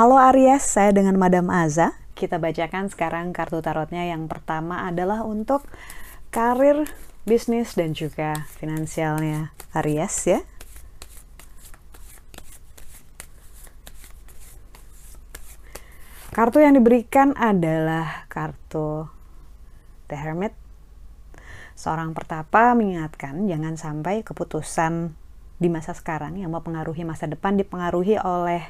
Halo Aries, saya dengan Madam Aza. Kita bacakan sekarang kartu tarotnya. Yang pertama adalah untuk karir, bisnis, dan juga finansialnya Aries ya. Kartu yang diberikan adalah kartu The Hermit. Seorang pertapa mengingatkan jangan sampai keputusan di masa sekarang yang mempengaruhi masa depan dipengaruhi oleh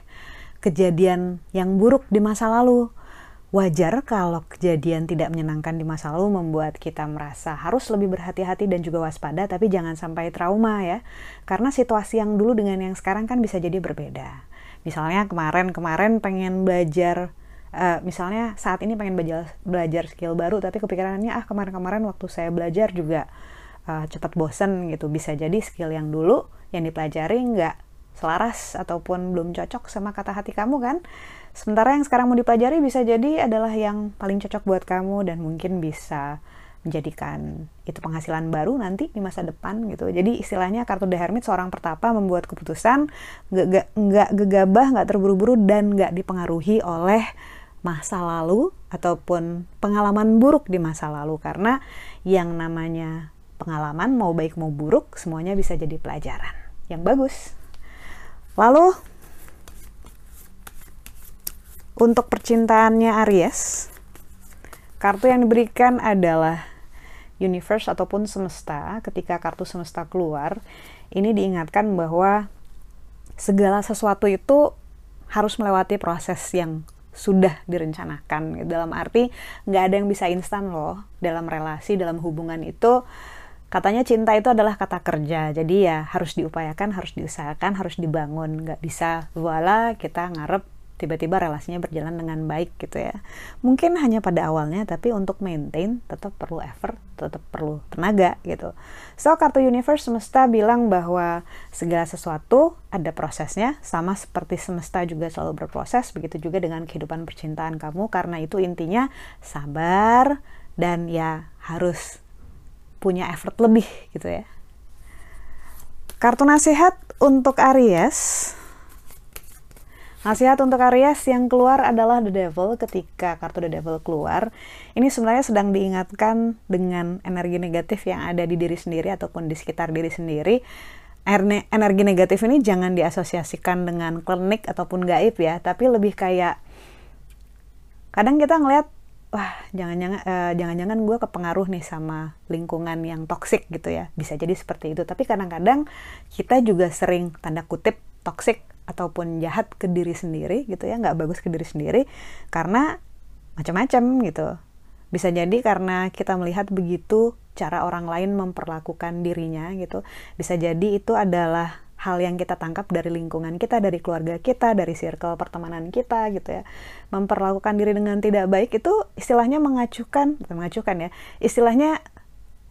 kejadian yang buruk di masa lalu. Wajar kalau kejadian tidak menyenangkan di masa lalu membuat kita merasa harus lebih berhati-hati dan juga waspada, tapi jangan sampai trauma ya. Karena situasi yang dulu dengan yang sekarang kan bisa jadi berbeda. Misalnya kemarin-kemarin pengen belajar uh, misalnya saat ini pengen belajar belajar skill baru tapi kepikirannya ah kemarin-kemarin waktu saya belajar juga uh, cepat bosen gitu bisa jadi skill yang dulu yang dipelajari nggak selaras ataupun belum cocok sama kata hati kamu kan. Sementara yang sekarang mau dipelajari bisa jadi adalah yang paling cocok buat kamu dan mungkin bisa menjadikan itu penghasilan baru nanti di masa depan gitu. Jadi istilahnya kartu The Hermit seorang pertapa membuat keputusan nggak gegabah, nggak terburu-buru dan nggak dipengaruhi oleh masa lalu ataupun pengalaman buruk di masa lalu karena yang namanya pengalaman mau baik mau buruk semuanya bisa jadi pelajaran yang bagus. Lalu untuk percintaannya Aries, kartu yang diberikan adalah universe ataupun semesta. Ketika kartu semesta keluar, ini diingatkan bahwa segala sesuatu itu harus melewati proses yang sudah direncanakan. Dalam arti nggak ada yang bisa instan loh dalam relasi, dalam hubungan itu. Katanya cinta itu adalah kata kerja. Jadi ya harus diupayakan harus diusahakan harus dibangun. Nggak bisa voila kita ngarep tiba-tiba relasinya berjalan dengan baik gitu ya. Mungkin hanya pada awalnya tapi untuk maintain tetap perlu effort tetap perlu tenaga gitu so kartu universe semesta bilang bahwa segala sesuatu ada prosesnya sama seperti semesta juga selalu berproses begitu juga dengan kehidupan percintaan kamu karena itu intinya sabar dan ya harus punya effort lebih gitu ya. Kartu nasihat untuk Aries. Nasihat untuk Aries yang keluar adalah The Devil ketika kartu The Devil keluar. Ini sebenarnya sedang diingatkan dengan energi negatif yang ada di diri sendiri ataupun di sekitar diri sendiri. Energi negatif ini jangan diasosiasikan dengan klinik ataupun gaib ya, tapi lebih kayak kadang kita ngelihat wah jangan-jangan uh, jangan-jangan gue kepengaruh nih sama lingkungan yang toksik gitu ya bisa jadi seperti itu tapi kadang-kadang kita juga sering tanda kutip toksik ataupun jahat ke diri sendiri gitu ya nggak bagus ke diri sendiri karena macam-macam gitu bisa jadi karena kita melihat begitu cara orang lain memperlakukan dirinya gitu bisa jadi itu adalah hal yang kita tangkap dari lingkungan kita, dari keluarga kita, dari circle pertemanan kita gitu ya. Memperlakukan diri dengan tidak baik itu istilahnya mengacukan, bukan mengacukan ya, istilahnya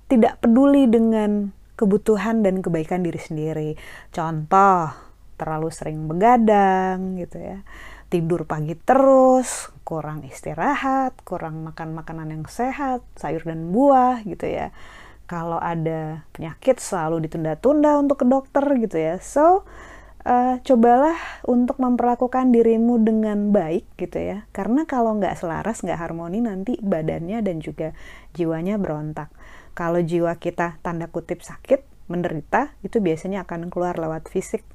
tidak peduli dengan kebutuhan dan kebaikan diri sendiri. Contoh, terlalu sering begadang gitu ya. Tidur pagi terus, kurang istirahat, kurang makan makanan yang sehat, sayur dan buah gitu ya kalau ada penyakit selalu ditunda-tunda untuk ke dokter gitu ya. So, uh, cobalah untuk memperlakukan dirimu dengan baik gitu ya. Karena kalau nggak selaras, nggak harmoni nanti badannya dan juga jiwanya berontak. Kalau jiwa kita tanda kutip sakit, menderita, itu biasanya akan keluar lewat fisik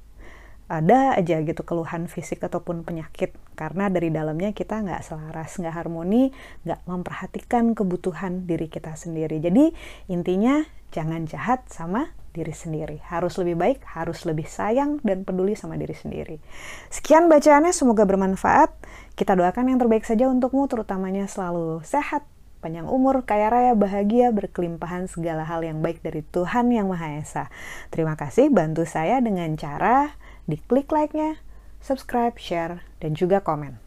ada aja gitu keluhan fisik ataupun penyakit. Karena dari dalamnya kita nggak selaras nggak harmoni nggak memperhatikan kebutuhan diri kita sendiri. Jadi intinya jangan jahat sama diri sendiri. Harus lebih baik harus lebih sayang dan peduli sama diri sendiri. Sekian bacaannya semoga bermanfaat. Kita doakan yang terbaik saja untukmu terutamanya selalu sehat panjang umur, kaya raya, bahagia, berkelimpahan segala hal yang baik dari Tuhan Yang Maha Esa. Terima kasih bantu saya dengan cara di klik like-nya, subscribe, share, dan juga komen.